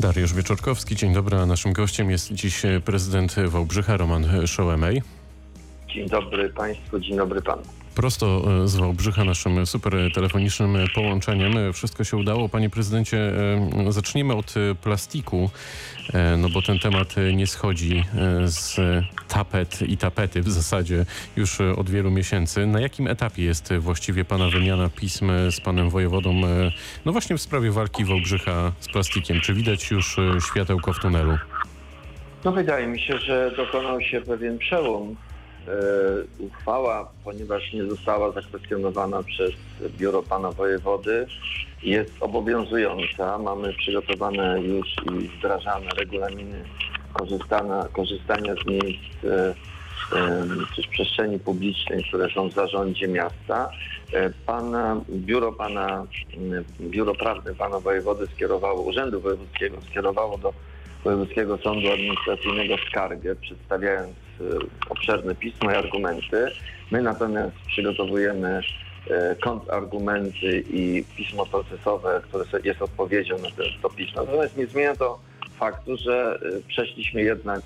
Dariusz Wieczorkowski, dzień dobry. A naszym gościem jest dziś prezydent Wałbrzycha Roman Szołemej. Dzień dobry Państwu, dzień dobry Panu. Prosto e, z Wałbrzycha, naszym super telefonicznym połączeniem. Wszystko się udało. Panie prezydencie, e, zacznijmy od plastiku, e, no bo ten temat nie schodzi z tapet i tapety w zasadzie już od wielu miesięcy. Na jakim etapie jest właściwie Pana wymiana pism z Panem Wojewodą, no właśnie w sprawie walki Wałbrzycha z plastikiem? Czy widać już światełko w tunelu? No wydaje mi się, że dokonał się pewien przełom uchwała, ponieważ nie została zakwestionowana przez biuro pana wojewody, jest obowiązująca. Mamy przygotowane już i wdrażane regulaminy korzystania, korzystania z miejsc e, czy z przestrzeni publicznej, które są w zarządzie miasta. E, pana, biuro pana, biuro prawne pana wojewody skierowało, Urzędu Wojewódzkiego skierowało do Wojewódzkiego Sądu Administracyjnego skargę, przedstawiając e, obszerne pismo i argumenty. My natomiast przygotowujemy e, kontrargumenty i pismo procesowe, które jest odpowiedzią na to, to pismo. Natomiast nie zmienia to faktu, że e, przeszliśmy jednak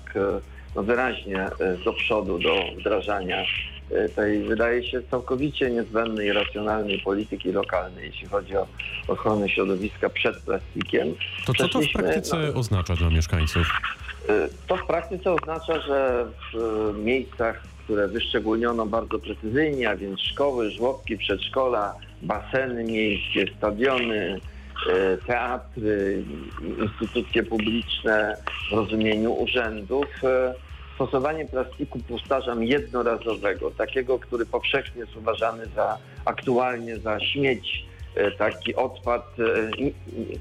no, wyraźnie do przodu do wdrażania E, tej wydaje się całkowicie niezbędnej racjonalnej polityki lokalnej, jeśli chodzi o ochronę środowiska przed plastikiem. To co to w praktyce no, oznacza dla mieszkańców? E, to w praktyce oznacza, że w e, miejscach, które wyszczególniono bardzo precyzyjnie, a więc szkoły, żłobki, przedszkola, baseny miejskie, stadiony, teatry, instytucje publiczne w rozumieniu urzędów, stosowanie plastiku, powtarzam, jednorazowego, takiego, który powszechnie jest uważany za aktualnie za śmieć, taki odpad e,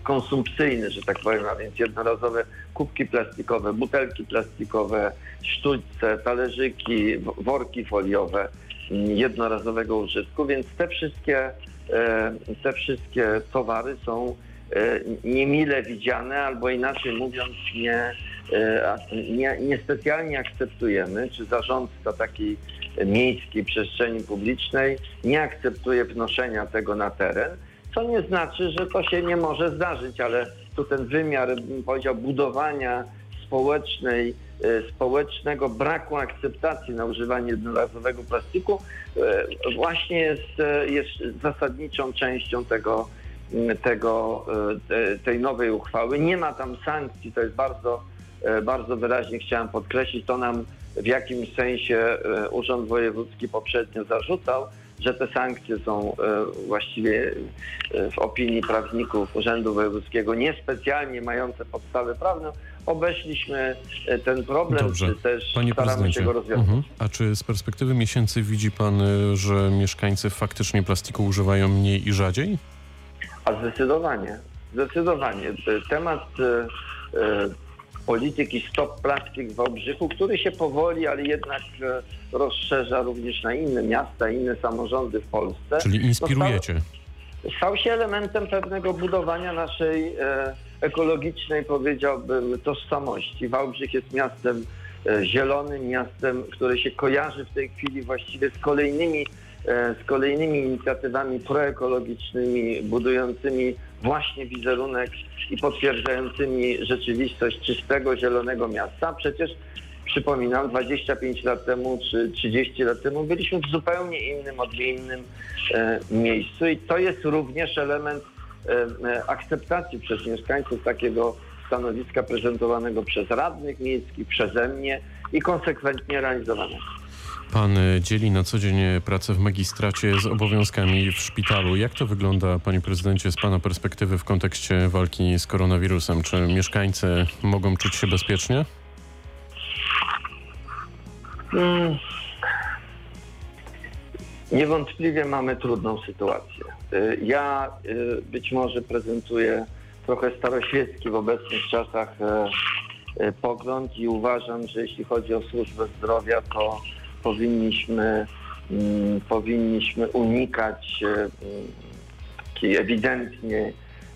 konsumpcyjny, że tak powiem, a więc jednorazowe kubki plastikowe, butelki plastikowe, sztućce, talerzyki, worki foliowe jednorazowego użytku, więc te wszystkie, e, te wszystkie towary są niemile widziane, albo inaczej mówiąc, nie, E, nie, niespecjalnie akceptujemy, czy zarządca takiej miejskiej przestrzeni publicznej nie akceptuje wnoszenia tego na teren, co nie znaczy, że to się nie może zdarzyć, ale tu ten wymiar, bym powiedział, budowania społecznej, e, społecznego braku akceptacji na używanie jednorazowego plastiku e, właśnie jest, jest zasadniczą częścią tego, tego, tej nowej uchwały. Nie ma tam sankcji, to jest bardzo E, bardzo wyraźnie chciałem podkreślić, to nam w jakimś sensie e, Urząd Wojewódzki poprzednio zarzucał, że te sankcje są e, właściwie w opinii prawników Urzędu Wojewódzkiego niespecjalnie mające podstawę prawną. Obeszliśmy ten problem, Dobrze. czy też Panie staramy się go rozwiązać. Mhm. A czy z perspektywy miesięcy widzi Pan, że mieszkańcy faktycznie plastiku używają mniej i rzadziej? A zdecydowanie. Zdecydowanie. Temat polityki Stop Plastik w Wałbrzychu, który się powoli, ale jednak e, rozszerza również na inne miasta, inne samorządy w Polsce. Czyli inspirujecie. Stał, stał się elementem pewnego budowania naszej e, ekologicznej, powiedziałbym, tożsamości. Wałbrzych jest miastem e, zielonym, miastem, które się kojarzy w tej chwili właściwie z kolejnymi E, z kolejnymi inicjatywami proekologicznymi, budującymi właśnie wizerunek i potwierdzającymi rzeczywistość czystego, zielonego miasta. Przecież przypominam, 25 lat temu czy 30 lat temu byliśmy w zupełnie innym, odmiennym e, miejscu i to jest również element e, akceptacji przez mieszkańców takiego stanowiska prezentowanego przez radnych miejskich, przeze mnie i konsekwentnie realizowanego. Pan dzieli na co dzień pracę w magistracie z obowiązkami w szpitalu. Jak to wygląda, panie prezydencie, z pana perspektywy w kontekście walki z koronawirusem? Czy mieszkańcy mogą czuć się bezpiecznie? Hmm. Niewątpliwie mamy trudną sytuację. Y, ja być może prezentuję trochę staroświecki w obecnych czasach pogląd i uważam, że jeśli chodzi o służbę zdrowia, to powinniśmy, mm, powinniśmy unikać e, mm, takiej ewidentnie,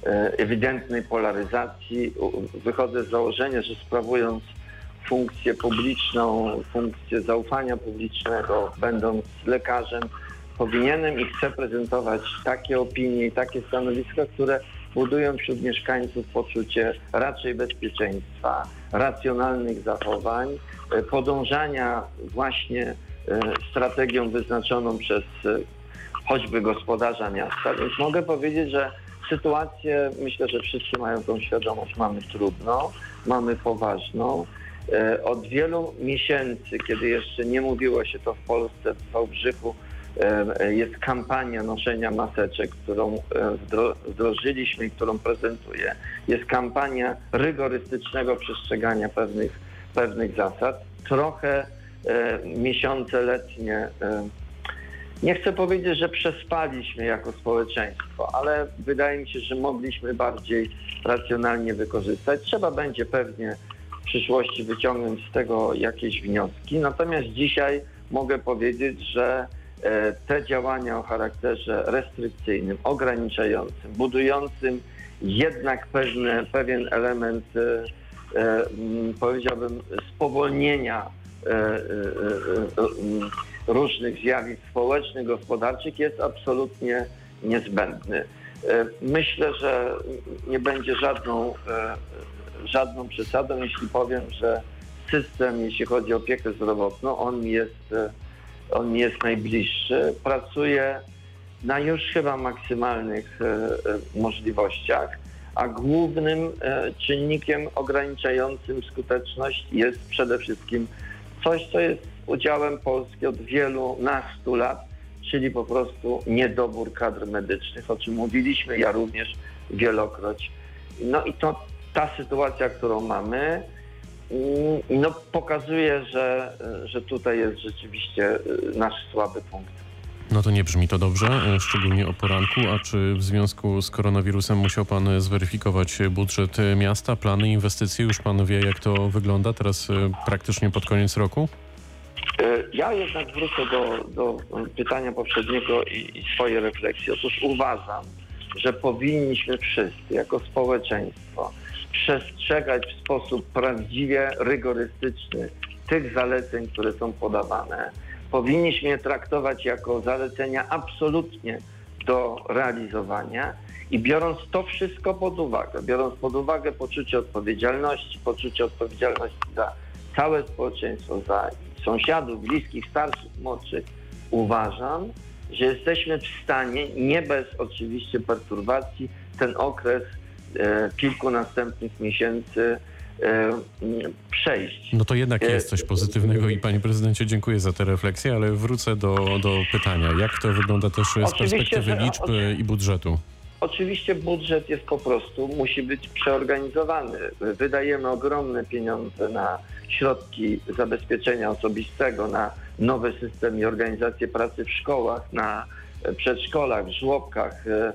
e, ewidentnej polaryzacji. Wychodzę z założenia, że sprawując funkcję publiczną, funkcję zaufania publicznego, będąc lekarzem, powinienem i chcę prezentować takie opinie i takie stanowiska, które budują wśród mieszkańców poczucie raczej bezpieczeństwa, racjonalnych zachowań, podążania właśnie e, strategią wyznaczoną przez e, choćby gospodarza miasta. Więc mogę powiedzieć, że sytuację, myślę, że wszyscy mają tą świadomość, mamy trudną, mamy poważną. E, Od wielu miesięcy, kiedy jeszcze nie mówiło się to w Polsce, w Wałbrzychu, e, jest kampania noszenia maseczek, którą e, wdro- wdrożyliśmy i którą prezentuję. Jest kampania rygorystycznego przestrzegania pewnych, pewnych zasad. Trochę e, miesiące letnie e, nie chcę powiedzieć, że przespaliśmy jako społeczeństwo, ale wydaje mi się, że mogliśmy bardziej racjonalnie wykorzystać. Trzeba będzie pewnie w przyszłości wyciągnąć z tego jakieś wnioski. Natomiast dzisiaj mogę powiedzieć, że e, te działania o charakterze restrykcyjnym, ograniczającym, budującym jednak pewne, pewien element, powiedziałbym, spowolnienia e, e, e, e, różnych zjawisk społecznych, gospodarczych jest absolutnie niezbędny. E, Myślę, że nie będzie żadną, e, żadną przesadą, jeśli powiem, że system, jeśli chodzi o opiekę zdrowotną, on jest, e, on jest najbliższy. Pracuje na już chyba maksymalnych e, e, możliwościach, a głównym e, czynnikiem ograniczającym skuteczność jest przede wszystkim coś, co jest udziałem Polski od wielu nastu lat, czyli po prostu niedobór kadr medycznych, o czym mówiliśmy, ja również wielokroć. No i to ta sytuacja, którą mamy, mm, no pokazuje, że, że tutaj jest rzeczywiście y, nasz słaby punkt. No to nie brzmi to dobrze, e, szczególnie o poranku. A czy w związku z koronawirusem musiał pan zweryfikować budżet miasta, plany, inwestycje? Już pan wie, jak to wygląda teraz e, praktycznie pod koniec roku? E, Ja jednak wrócę do, do pytania poprzedniego i, i swojej refleksji. Otóż uważam, że powinniśmy wszyscy jako społeczeństwo przestrzegać w sposób prawdziwie rygorystyczny tych zaleceń, które są podawane. Powinniśmy je traktować jako zalecenia absolutnie do realizowania i biorąc to wszystko pod uwagę, biorąc pod uwagę poczucie odpowiedzialności, poczucie odpowiedzialności za całe społeczeństwo, za sąsiadów, bliskich, starszych, młodszych, uważam, że jesteśmy w stanie, nie bez oczywiście perturbacji, ten okres e, kilku następnych miesięcy przejść. No to jednak jest coś pozytywnego i panie prezydencie, dziękuję za tę refleksję, ale wrócę do, do pytania. Jak to wygląda też z Oczywiście, perspektywy że- liczb e, i budżetu? Oczywiście budżet jest po prostu, musi być przeorganizowany. Wydajemy ogromne pieniądze na środki zabezpieczenia osobistego, na nowy system i organizację pracy w szkołach, na e, przedszkolach, w żłobkach. E, e,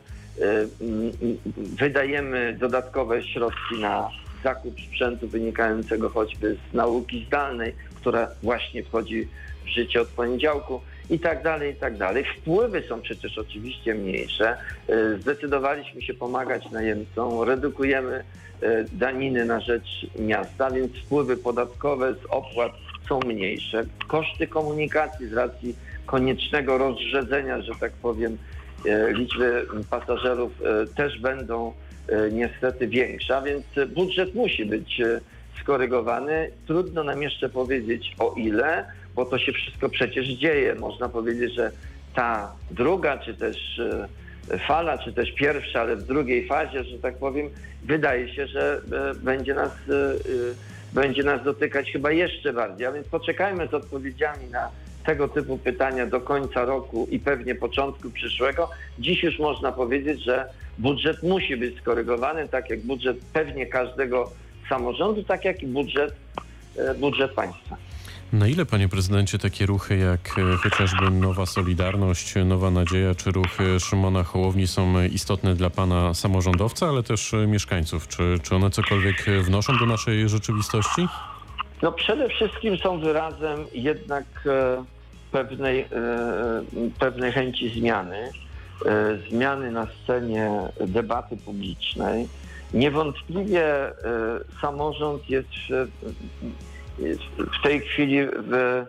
Wydajemy dodatkowe środki na zakup sprzętu wynikającego choćby z nauki zdalnej, która właśnie wchodzi w życie od poniedziałku i tak dalej, i tak dalej. Wpływy są przecież oczywiście mniejsze. E, Zdecydowaliśmy się pomagać najemcom, redukujemy e, daniny na rzecz miasta, więc wpływy podatkowe z opłat są mniejsze. Koszty komunikacji z racji koniecznego rozrzedzenia, że tak powiem, e, liczby pasażerów też będą niestety większa, więc e, budżet musi być e, skorygowany. Trudno nam jeszcze powiedzieć o ile, bo to się wszystko przecież dzieje. Można powiedzieć, że ta druga, czy też e, fala, czy też pierwsza, ale w drugiej fazie, że tak powiem, wydaje się, że e, będzie nas, e, e, będzie nas dotykać chyba jeszcze bardziej. A więc poczekajmy z odpowiedziami na tego typu pytania do końca roku i pewnie początku przyszłego. Dziś już można powiedzieć, że budżet musi być skorygowany, tak jak budżet pewnie każdego samorządu, tak jak i budżet, e, budżet państwa. Na ile, panie prezydencie, takie ruchy jak e, chociażby Nowa Solidarność, Nowa Nadzieja czy ruch e, Szymona Hołowni są istotne dla pana samorządowca, ale też mieszkańców? Czy, czy one cokolwiek wnoszą do naszej rzeczywistości? No przede wszystkim są wyrazem jednak pewnej, pewnej chęci zmiany, zmiany na scenie debaty publicznej. Niewątpliwie e, samorząd jest w, jest w tej chwili w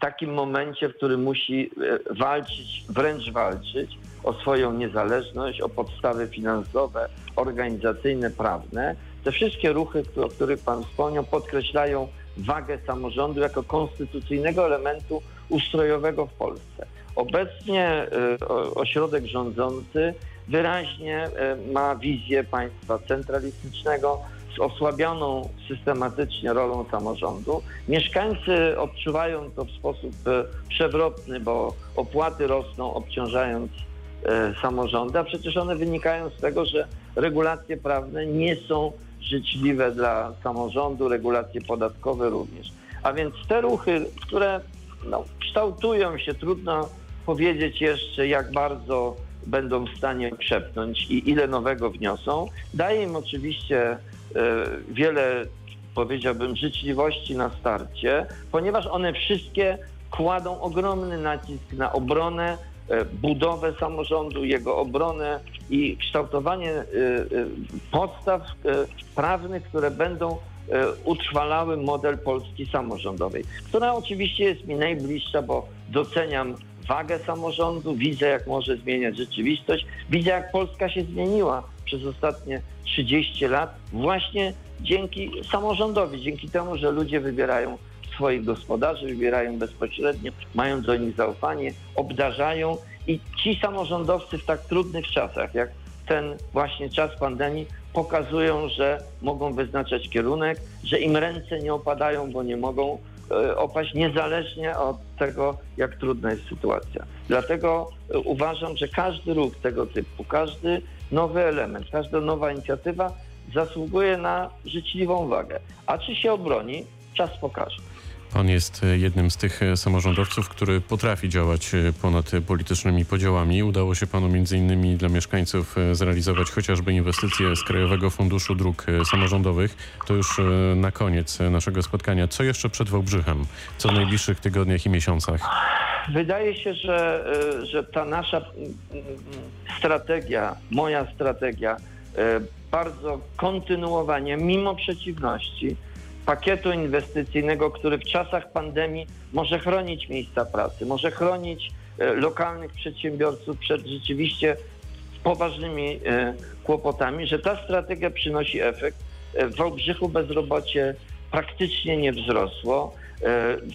takim momencie, w którym musi e, walczyć, wręcz walczyć o swoją niezależność, o podstawy finansowe, organizacyjne, prawne. Te wszystkie ruchy, o których Pan wspomniał, podkreślają wagę samorządu jako konstytucyjnego elementu ustrojowego w Polsce. Obecnie y, ośrodek rządzący wyraźnie y, ma wizję państwa centralistycznego z osłabioną systematycznie rolą samorządu. Mieszkańcy odczuwają to w sposób y, przewrotny, bo opłaty rosną, obciążając samorządy, a przecież one wynikają z tego, że regulacje prawne nie są życzliwe dla samorządu, regulacje podatkowe również. A więc te ruchy, które no, kształtują się, trudno powiedzieć jeszcze, jak bardzo będą w stanie przepnąć i ile nowego wniosą. Daje im oczywiście e, wiele, powiedziałbym, życzliwości na starcie, ponieważ one wszystkie kładą ogromny nacisk na obronę, e, budowę samorządu, jego obronę i kształtowanie e, podstaw prawnych, które będą utrwalały model Polski samorządowej, która oczywiście jest mi najbliższa, bo doceniam wagę samorządu, widzę jak może zmieniać rzeczywistość, widzę jak Polska się zmieniła przez ostatnie 30 lat właśnie dzięki samorządowi, dzięki temu, że ludzie wybierają swoich gospodarzy, wybierają bezpośrednio, mają do nich zaufanie, obdarzają i ci samorządowcy w tak trudnych czasach, jak ten właśnie czas pandemii, pokazują, że mogą wyznaczać kierunek, że im ręce nie opadają, bo nie mogą E, opaść niezależnie od tego, jak trudna jest sytuacja. Dlatego e, uważam, że każdy ruch tego typu, każdy nowy element, każda nowa inicjatywa zasługuje na życzliwą uwagę. A czy się obroni, czas pokaże. Pan jest e, jednym z tych e, samorządowców, który potrafi działać e, ponad politycznymi podziałami. Udało się panu innymi dla mieszkańców zrealizować chociażby inwestycje z Krajowego Funduszu Dróg Samorządowych. To już na koniec naszego spotkania. Co jeszcze przed Wałbrzychem? Co w najbliższych tygodniach i miesiącach? Wydaje się, że, że ta nasza strategia, moja strategia, bardzo kontynuowanie, mimo przeciwności, pakietu inwestycyjnego, który w czasach pandemii może chronić miejsca pracy, może chronić e, lokalnych przedsiębiorców przed rzeczywiście poważnymi e, kłopotami, że ta strategia przynosi efekt. E, w Wałbrzychu bezrobocie praktycznie nie wzrosło.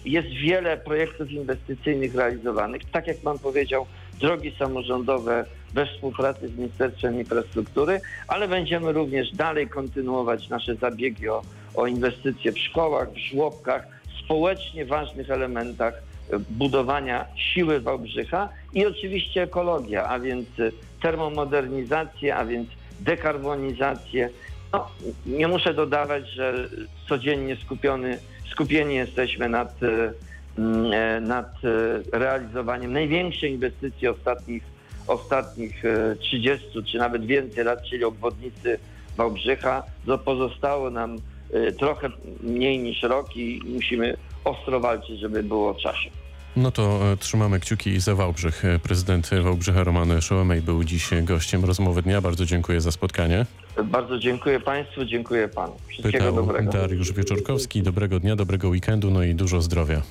Jest wiele projektów inwestycyjnych realizowanych. Tak jak Pan powiedział, drogi samorządowe we współpracy z Ministerstwem Infrastruktury, ale będziemy również dalej kontynuować nasze zabiegi o o inwestycje w szkołach, w żłobkach, społecznie ważnych elementach e, budowania siły Wałbrzycha i oczywiście ekologia, a więc e, termomodernizację, a więc dekarbonizację. No, nie muszę dodawać, że codziennie skupiony, skupieni jesteśmy nad, e, nad realizowaniem największej inwestycji ostatnich, ostatnich 30 czy nawet więcej lat, czyli obwodnicy Wałbrzycha. Pozostało nam Y, trochę mniej niż rok i musimy ostro walczyć, żeby było w czasie. No to e, trzymamy kciuki za Wałbrzych. E, prezydent Wałbrzycha Roman Szołomej był dziś gościem rozmowy dnia. Bardzo dziękuję za spotkanie. Bardzo dziękuję Państwu, dziękuję Panu. Wszystkiego Pytał dobrego. Dariusz Wieczorkowski. Dobrego dnia, dobrego weekendu, no i dużo zdrowia.